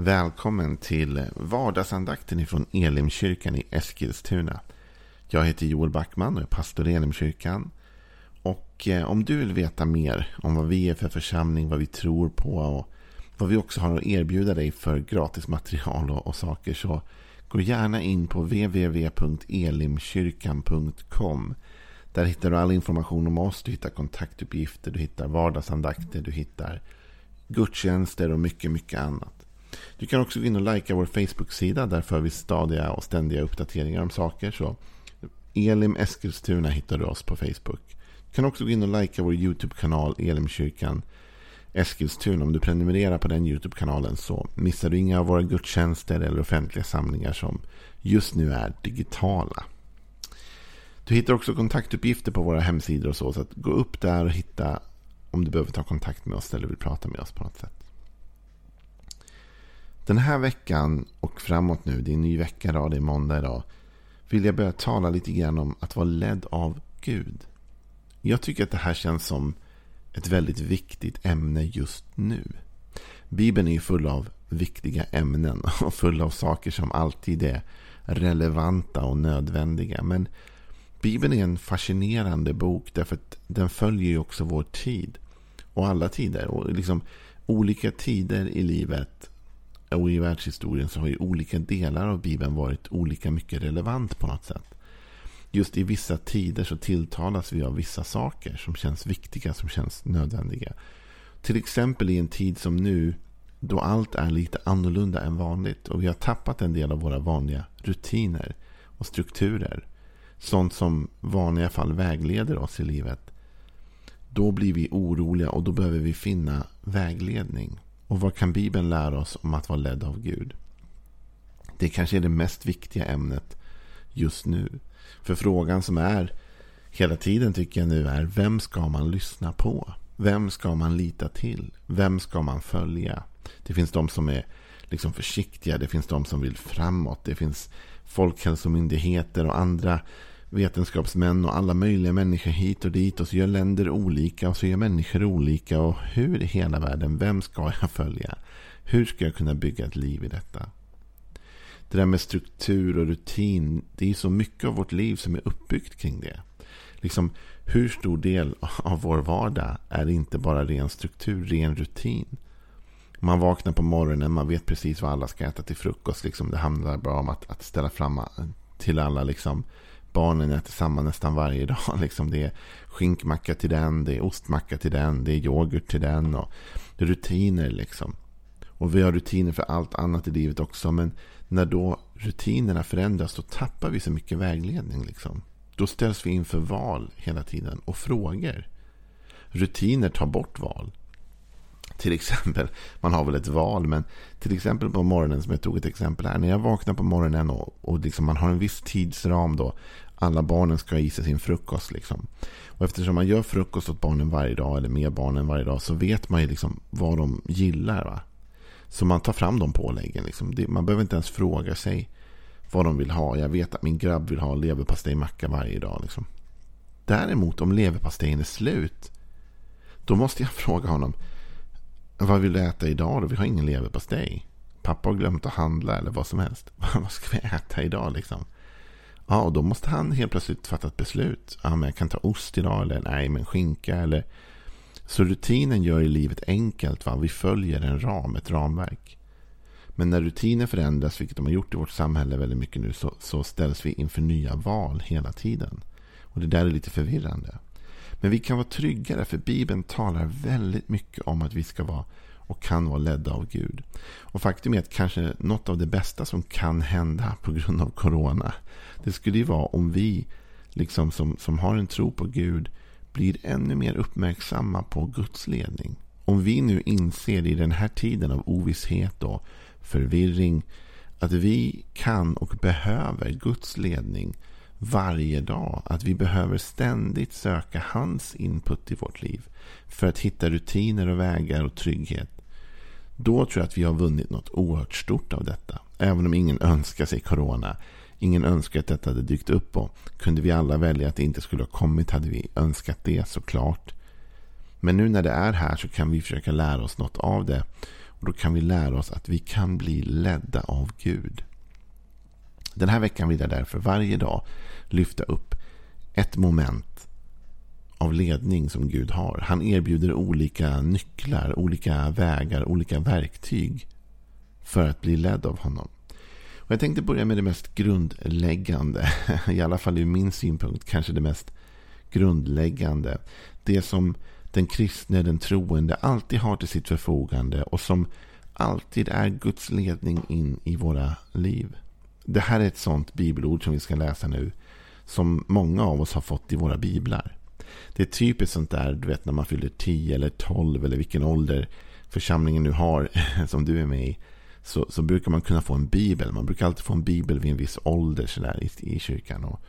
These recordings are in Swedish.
Välkommen till vardagsandakten ifrån Elimkyrkan i Eskilstuna. Jag heter Joel Backman och är pastor i Elimkyrkan. Och eh, om du vill veta mer om vad vi är för församling, vad vi tror på och vad vi också har att erbjuda dig för gratis material och, och saker så gå gärna in på www.elimkyrkan.com. Där hittar du all information om oss, du hittar kontaktuppgifter, du hittar vardagsandakter, du hittar gudstjänster och mycket, mycket annat. Du kan också gå in och likea vår Facebook-sida. Där för vi stadiga och ständiga uppdateringar om saker. Så Elim Eskilstuna hittar du oss på Facebook. Du kan också gå in och likea vår YouTube-kanal Elimkyrkan Eskilstuna. Om du prenumererar på den YouTube-kanalen så missar du inga av våra gudstjänster eller offentliga samlingar som just nu är digitala. Du hittar också kontaktuppgifter på våra hemsidor och så. Så att gå upp där och hitta om du behöver ta kontakt med oss eller vill prata med oss på något sätt. Den här veckan och framåt nu, det är en ny vecka idag, det är måndag idag. Vill jag börja tala lite grann om att vara ledd av Gud. Jag tycker att det här känns som ett väldigt viktigt ämne just nu. Bibeln är ju full av viktiga ämnen och full av saker som alltid är relevanta och nödvändiga. Men Bibeln är en fascinerande bok därför att den följer ju också vår tid. Och alla tider. Och liksom olika tider i livet och i världshistorien så har ju olika delar av Bibeln varit olika mycket relevant på något sätt. Just i vissa tider så tilltalas vi av vissa saker som känns viktiga, som känns nödvändiga. Till exempel i en tid som nu då allt är lite annorlunda än vanligt och vi har tappat en del av våra vanliga rutiner och strukturer. Sånt som vanliga fall vägleder oss i livet. Då blir vi oroliga och då behöver vi finna vägledning. Och vad kan Bibeln lära oss om att vara ledd av Gud? Det kanske är det mest viktiga ämnet just nu. För frågan som är hela tiden tycker jag nu är vem ska man lyssna på? Vem ska man lita till? Vem ska man följa? Det finns de som är liksom försiktiga. Det finns de som vill framåt. Det finns folkhälsomyndigheter och andra vetenskapsmän och alla möjliga människor hit och dit. Och så gör länder olika och så gör människor olika. Och hur i hela världen, vem ska jag följa? Hur ska jag kunna bygga ett liv i detta? Det där med struktur och rutin. Det är så mycket av vårt liv som är uppbyggt kring det. Liksom, hur stor del av vår vardag är inte bara ren struktur, ren rutin? Man vaknar på morgonen, man vet precis vad alla ska äta till frukost. Liksom. Det handlar bara om att, att ställa fram till alla liksom, barnen äter samma nästan varje dag. Liksom det är skinkmacka till den, det är ostmacka till den, det är yoghurt till den. Och rutiner liksom. Och vi har rutiner för allt annat i livet också. Men när då rutinerna förändras då tappar vi så mycket vägledning. Liksom. Då ställs vi inför val hela tiden och frågor. Rutiner tar bort val. Till exempel, man har väl ett val, men till exempel på morgonen som jag tog ett exempel här. När jag vaknar på morgonen och, och liksom man har en viss tidsram då. Alla barnen ska ha i sig sin frukost. Liksom. Och eftersom man gör frukost åt barnen varje dag eller med barnen varje dag så vet man ju liksom vad de gillar. Va? Så man tar fram de påläggen. Liksom. Det, man behöver inte ens fråga sig vad de vill ha. Jag vet att min grabb vill ha leverpastejmacka varje dag. Liksom. Däremot om leverpastejen är slut. Då måste jag fråga honom. Vad vill du äta idag då? Vi har ingen leverpastej. Pappa har glömt att handla eller vad som helst. vad ska vi äta idag liksom? Ja, och då måste han helt plötsligt fatta ett beslut. Ja, men jag kan ta ost idag eller nej, men skinka eller... Så rutinen gör ju livet enkelt. Va? Vi följer en ram, ett ramverk. Men när rutiner förändras, vilket de har gjort i vårt samhälle väldigt mycket nu, så, så ställs vi inför nya val hela tiden. Och det där är lite förvirrande. Men vi kan vara tryggare för Bibeln talar väldigt mycket om att vi ska vara och kan vara ledda av Gud. Och faktum är att kanske något av det bästa som kan hända på grund av corona. Det skulle ju vara om vi liksom som, som har en tro på Gud blir ännu mer uppmärksamma på Guds ledning. Om vi nu inser i den här tiden av ovisshet och förvirring att vi kan och behöver Guds ledning varje dag. Att vi behöver ständigt söka hans input i vårt liv. För att hitta rutiner och vägar och trygghet. Då tror jag att vi har vunnit något oerhört stort av detta. Även om ingen önskar sig corona. Ingen önskar att detta hade dykt upp. Och kunde vi alla välja att det inte skulle ha kommit hade vi önskat det såklart. Men nu när det är här så kan vi försöka lära oss något av det. Och då kan vi lära oss att vi kan bli ledda av Gud. Den här veckan vill jag därför varje dag lyfta upp ett moment av ledning som Gud har. Han erbjuder olika nycklar, olika vägar, olika verktyg för att bli ledd av honom. Och jag tänkte börja med det mest grundläggande, i alla fall ur min synpunkt, kanske det mest grundläggande. Det som den kristne, den troende alltid har till sitt förfogande och som alltid är Guds ledning in i våra liv. Det här är ett sånt bibelord som vi ska läsa nu som många av oss har fått i våra biblar. Det är typiskt sånt där, du vet när man fyller 10 eller 12 eller vilken ålder församlingen nu har som du är med i. Så, så brukar man kunna få en bibel. Man brukar alltid få en bibel vid en viss ålder så där, i, i kyrkan. Och,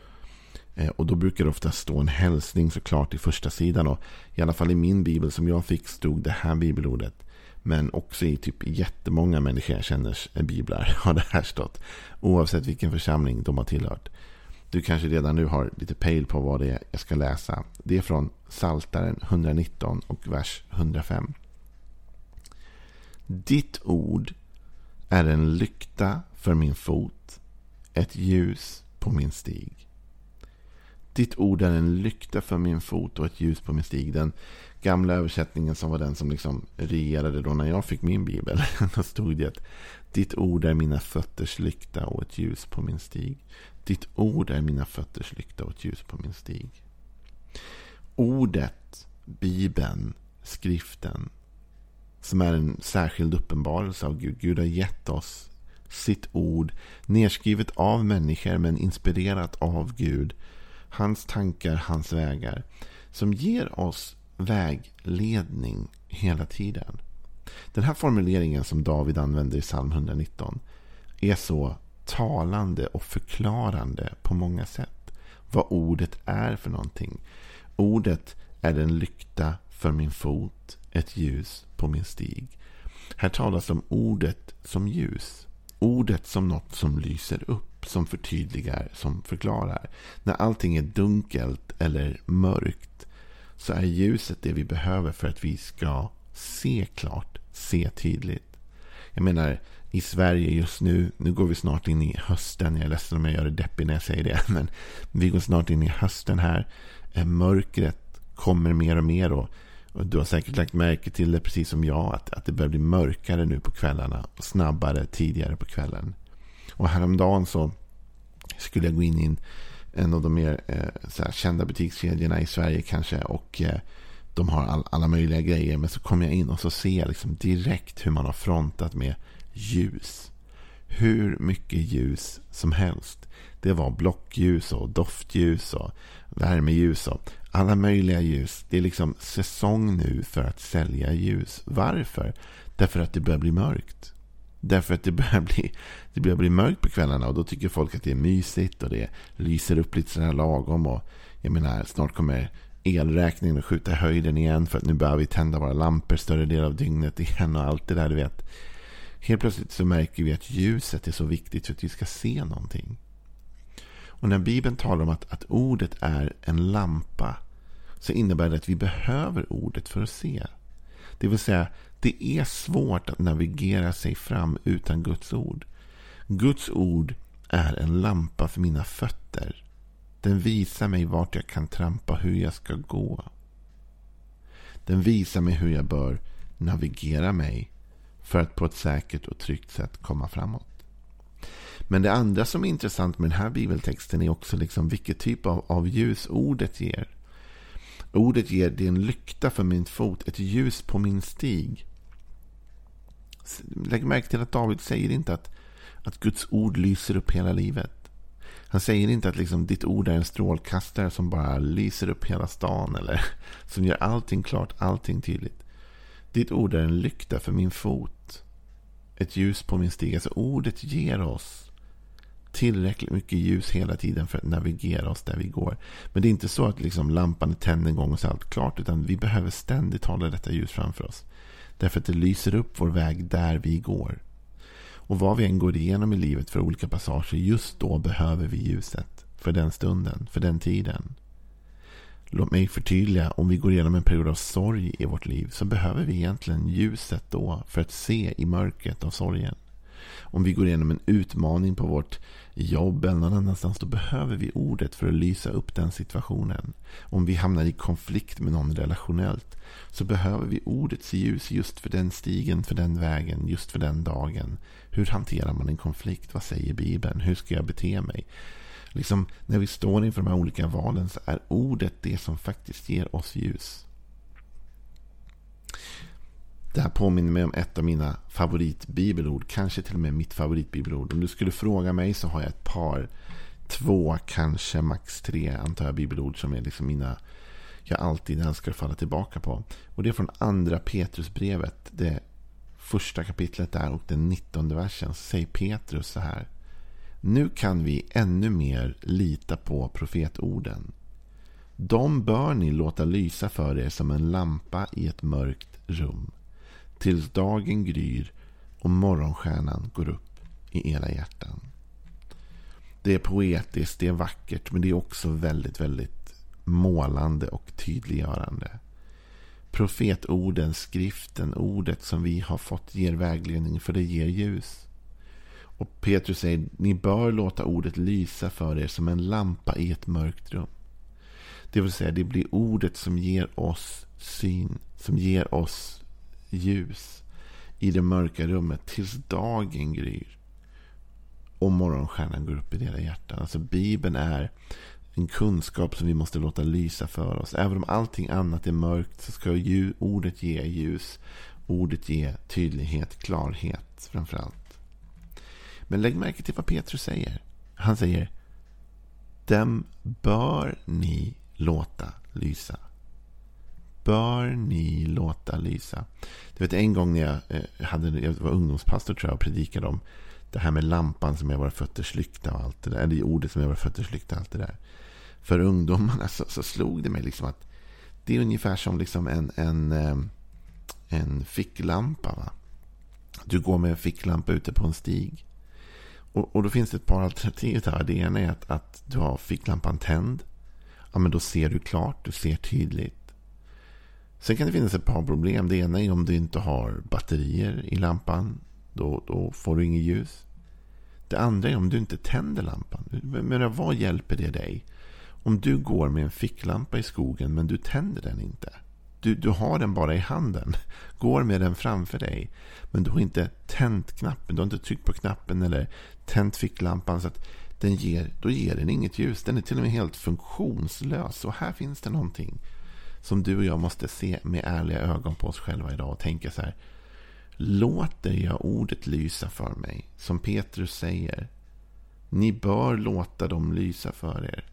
eh, och då brukar det ofta stå en hälsning såklart i första sidan. Och I alla fall i min bibel som jag fick stod det här bibelordet. Men också i typ jättemånga människor jag känner biblar har det här stått. Oavsett vilken församling de har tillhört. Du kanske redan nu har lite pejl på vad det är jag ska läsa. Det är från Saltaren 119 och vers 105. Ditt ord är en lykta för min fot, ett ljus på min stig. Ditt ord är en lykta för min fot och ett ljus på min stig. Den gamla översättningen som var den som liksom regerade då när jag fick min bibel. Då stod det att ditt ord är mina fötters lykta och ett ljus på min stig. Ditt ord är mina fötters lykta och ett ljus på min stig. Ordet, Bibeln, skriften, som är en särskild uppenbarelse av Gud. Gud har gett oss sitt ord, Nerskrivet av människor men inspirerat av Gud. Hans tankar, hans vägar. Som ger oss vägledning hela tiden. Den här formuleringen som David använder i psalm 119 är så talande och förklarande på många sätt. Vad ordet är för någonting. Ordet är en lykta för min fot, ett ljus på min stig. Här talas om ordet som ljus. Ordet som något som lyser upp, som förtydligar, som förklarar. När allting är dunkelt eller mörkt så är ljuset det vi behöver för att vi ska se klart, se tydligt. Jag menar, i Sverige just nu, nu går vi snart in i hösten. Jag är ledsen om jag gör det deppig när jag säger det. Men vi går snart in i hösten här. Eh, mörkret kommer mer och mer. Och, och du har säkert lagt märke till det precis som jag. Att, att det börjar bli mörkare nu på kvällarna. Och snabbare tidigare på kvällen. Och häromdagen så skulle jag gå in i en, av de mer eh, så kända butikskedjorna i Sverige kanske. Och eh, de har all, alla möjliga grejer. Men så kommer jag in och så ser jag liksom direkt hur man har frontat med ljus. Hur mycket ljus som helst. Det var blockljus och doftljus och värmeljus och alla möjliga ljus. Det är liksom säsong nu för att sälja ljus. Varför? Därför att det börjar bli mörkt. Därför att det börjar bli, det börjar bli mörkt på kvällarna och då tycker folk att det är mysigt och det lyser upp lite sådär lagom. Och jag menar, snart kommer elräkningen att skjuta i höjden igen för att nu behöver vi tända våra lampor större del av dygnet igen och allt det där du vet. Helt plötsligt så märker vi att ljuset är så viktigt för att vi ska se någonting. Och när Bibeln talar om att, att ordet är en lampa så innebär det att vi behöver ordet för att se. Det vill säga, det är svårt att navigera sig fram utan Guds ord. Guds ord är en lampa för mina fötter. Den visar mig vart jag kan trampa, hur jag ska gå. Den visar mig hur jag bör navigera mig för att på ett säkert och tryggt sätt komma framåt. Men det andra som är intressant med den här bibeltexten är också liksom vilket typ av, av ljus ordet ger. Ordet ger det en lykta för min fot, ett ljus på min stig. Lägg märke till att David säger inte att, att Guds ord lyser upp hela livet. Han säger inte att liksom ditt ord är en strålkastare som bara lyser upp hela stan eller som gör allting klart, allting tydligt. Ditt ord är en lykta för min fot. Ett ljus på min stig. Alltså ordet ger oss tillräckligt mycket ljus hela tiden för att navigera oss där vi går. Men det är inte så att liksom lampan är tänd en gång och så är allt klart. Utan vi behöver ständigt hålla detta ljus framför oss. Därför att det lyser upp vår väg där vi går. Och vad vi än går igenom i livet för olika passager, just då behöver vi ljuset. För den stunden, för den tiden. Låt mig förtydliga, om vi går igenom en period av sorg i vårt liv så behöver vi egentligen ljuset då för att se i mörkret av sorgen. Om vi går igenom en utmaning på vårt jobb eller någon annanstans då behöver vi ordet för att lysa upp den situationen. Om vi hamnar i konflikt med någon relationellt så behöver vi ordets ljus just för den stigen, för den vägen, just för den dagen. Hur hanterar man en konflikt? Vad säger Bibeln? Hur ska jag bete mig? liksom, när vi står inför de här olika valen så är ordet det som faktiskt ger oss ljus. Det här påminner mig om ett av mina favoritbibelord. Kanske till och med mitt favoritbibelord. Om du skulle fråga mig så har jag ett par. Två, kanske max tre antar jag bibelord som är liksom mina jag alltid älskar att falla tillbaka på. Och det är från andra Petrusbrevet. Det första kapitlet där och den nittonde versen. Säger Petrus så här. Nu kan vi ännu mer lita på profetorden. De bör ni låta lysa för er som en lampa i ett mörkt rum. Tills dagen gryr och morgonstjärnan går upp i era hjärtan. Det är poetiskt, det är vackert, men det är också väldigt, väldigt målande och tydliggörande. Profetorden, skriften, ordet som vi har fått ger vägledning för det ger ljus. Och Petrus säger, ni bör låta ordet lysa för er som en lampa i ett mörkt rum. Det vill säga, det blir ordet som ger oss syn, som ger oss ljus i det mörka rummet tills dagen gryr. Och morgonstjärnan går upp i deras hjärtan. Alltså Bibeln är en kunskap som vi måste låta lysa för oss. Även om allting annat är mörkt så ska ordet ge ljus. Ordet ge tydlighet, klarhet framförallt. Men lägg märke till vad Petrus säger. Han säger Dem bör ni låta lysa. Bör ni låta lysa. Du vet en gång när jag, eh, hade, jag var ungdomspastor tror jag och predikade om det här med lampan som är våra fötters lykta och allt det där. Eller ordet som är våra fötters lykta och allt det där. För ungdomarna så, så slog det mig liksom att det är ungefär som liksom en, en, eh, en ficklampa. Va? Du går med en ficklampa ute på en stig. Och, och då finns det ett par alternativ här. Det ena är att, att du har ficklampan tänd. Ja, men då ser du klart, du ser tydligt. Sen kan det finnas ett par problem. Det ena är om du inte har batterier i lampan. Då, då får du inget ljus. Det andra är om du inte tänder lampan. Men vad hjälper det dig? Om du går med en ficklampa i skogen men du tänder den inte. Du, du har den bara i handen. Går med den framför dig. Men du har inte tänt knappen. Du har inte tryckt på knappen eller tänt ficklampan. Så att den ger, då ger den inget ljus. Den är till och med helt funktionslös. Och här finns det någonting som du och jag måste se med ärliga ögon på oss själva idag. Och tänka så här. Låter jag ordet lysa för mig? Som Petrus säger. Ni bör låta dem lysa för er.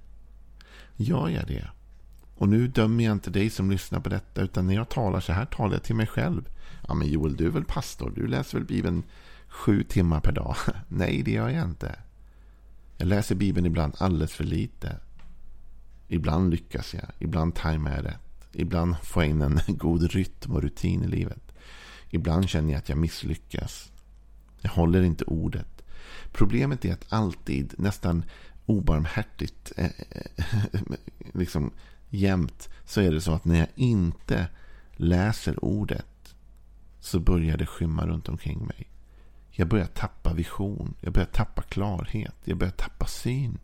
Gör jag det? Och nu dömer jag inte dig som lyssnar på detta, utan när jag talar så här talar jag till mig själv. Ja, men Joel, du är väl pastor? Du läser väl Bibeln sju timmar per dag? Nej, det gör jag inte. Jag läser Bibeln ibland alldeles för lite. Ibland lyckas jag, ibland tajmar jag rätt. Ibland får jag in en god rytm och rutin i livet. Ibland känner jag att jag misslyckas. Jag håller inte ordet. Problemet är att alltid, nästan obarmhärtigt, eh, eh, liksom jämt så är det så att när jag inte läser ordet så börjar det skymma runt omkring mig. Jag börjar tappa vision. Jag börjar tappa klarhet. Jag börjar tappa syn.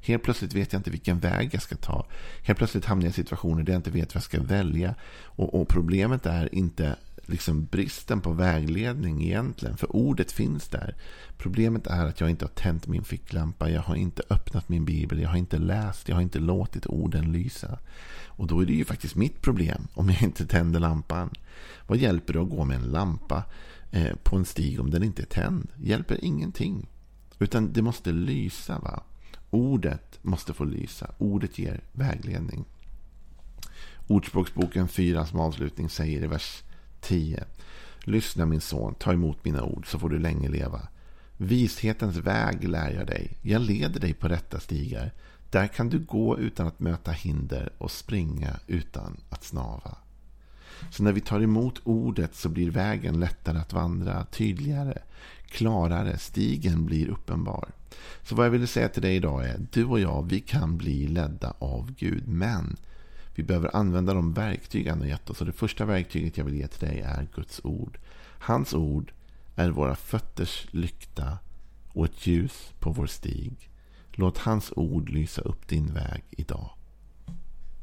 Helt plötsligt vet jag inte vilken väg jag ska ta. Helt plötsligt hamnar jag i situationer där jag inte vet vad jag ska välja. Och, och problemet är inte liksom bristen på vägledning egentligen. För ordet finns där. Problemet är att jag inte har tänt min ficklampa. Jag har inte öppnat min bibel. Jag har inte läst. Jag har inte låtit orden lysa. Och då är det ju faktiskt mitt problem om jag inte tänder lampan. Vad hjälper det att gå med en lampa eh, på en stig om den inte är tänd? Hjälper ingenting. Utan det måste lysa. va? Ordet måste få lysa. Ordet ger vägledning. Ordspråksboken 4 som avslutning säger i vers 10. Lyssna min son, ta emot mina ord så får du länge leva. Vishetens väg lär jag dig. Jag leder dig på rätta stigar. Där kan du gå utan att möta hinder och springa utan att snava. Så när vi tar emot ordet så blir vägen lättare att vandra, tydligare, klarare. Stigen blir uppenbar. Så vad jag ville säga till dig idag är, du och jag, vi kan bli ledda av Gud. Men Vi behöver använda de verktyg han har gett oss. Och det första verktyget jag vill ge till dig är Guds ord. Hans ord är våra fötters lykta och ett ljus på vår stig. Låt hans ord lysa upp din väg idag.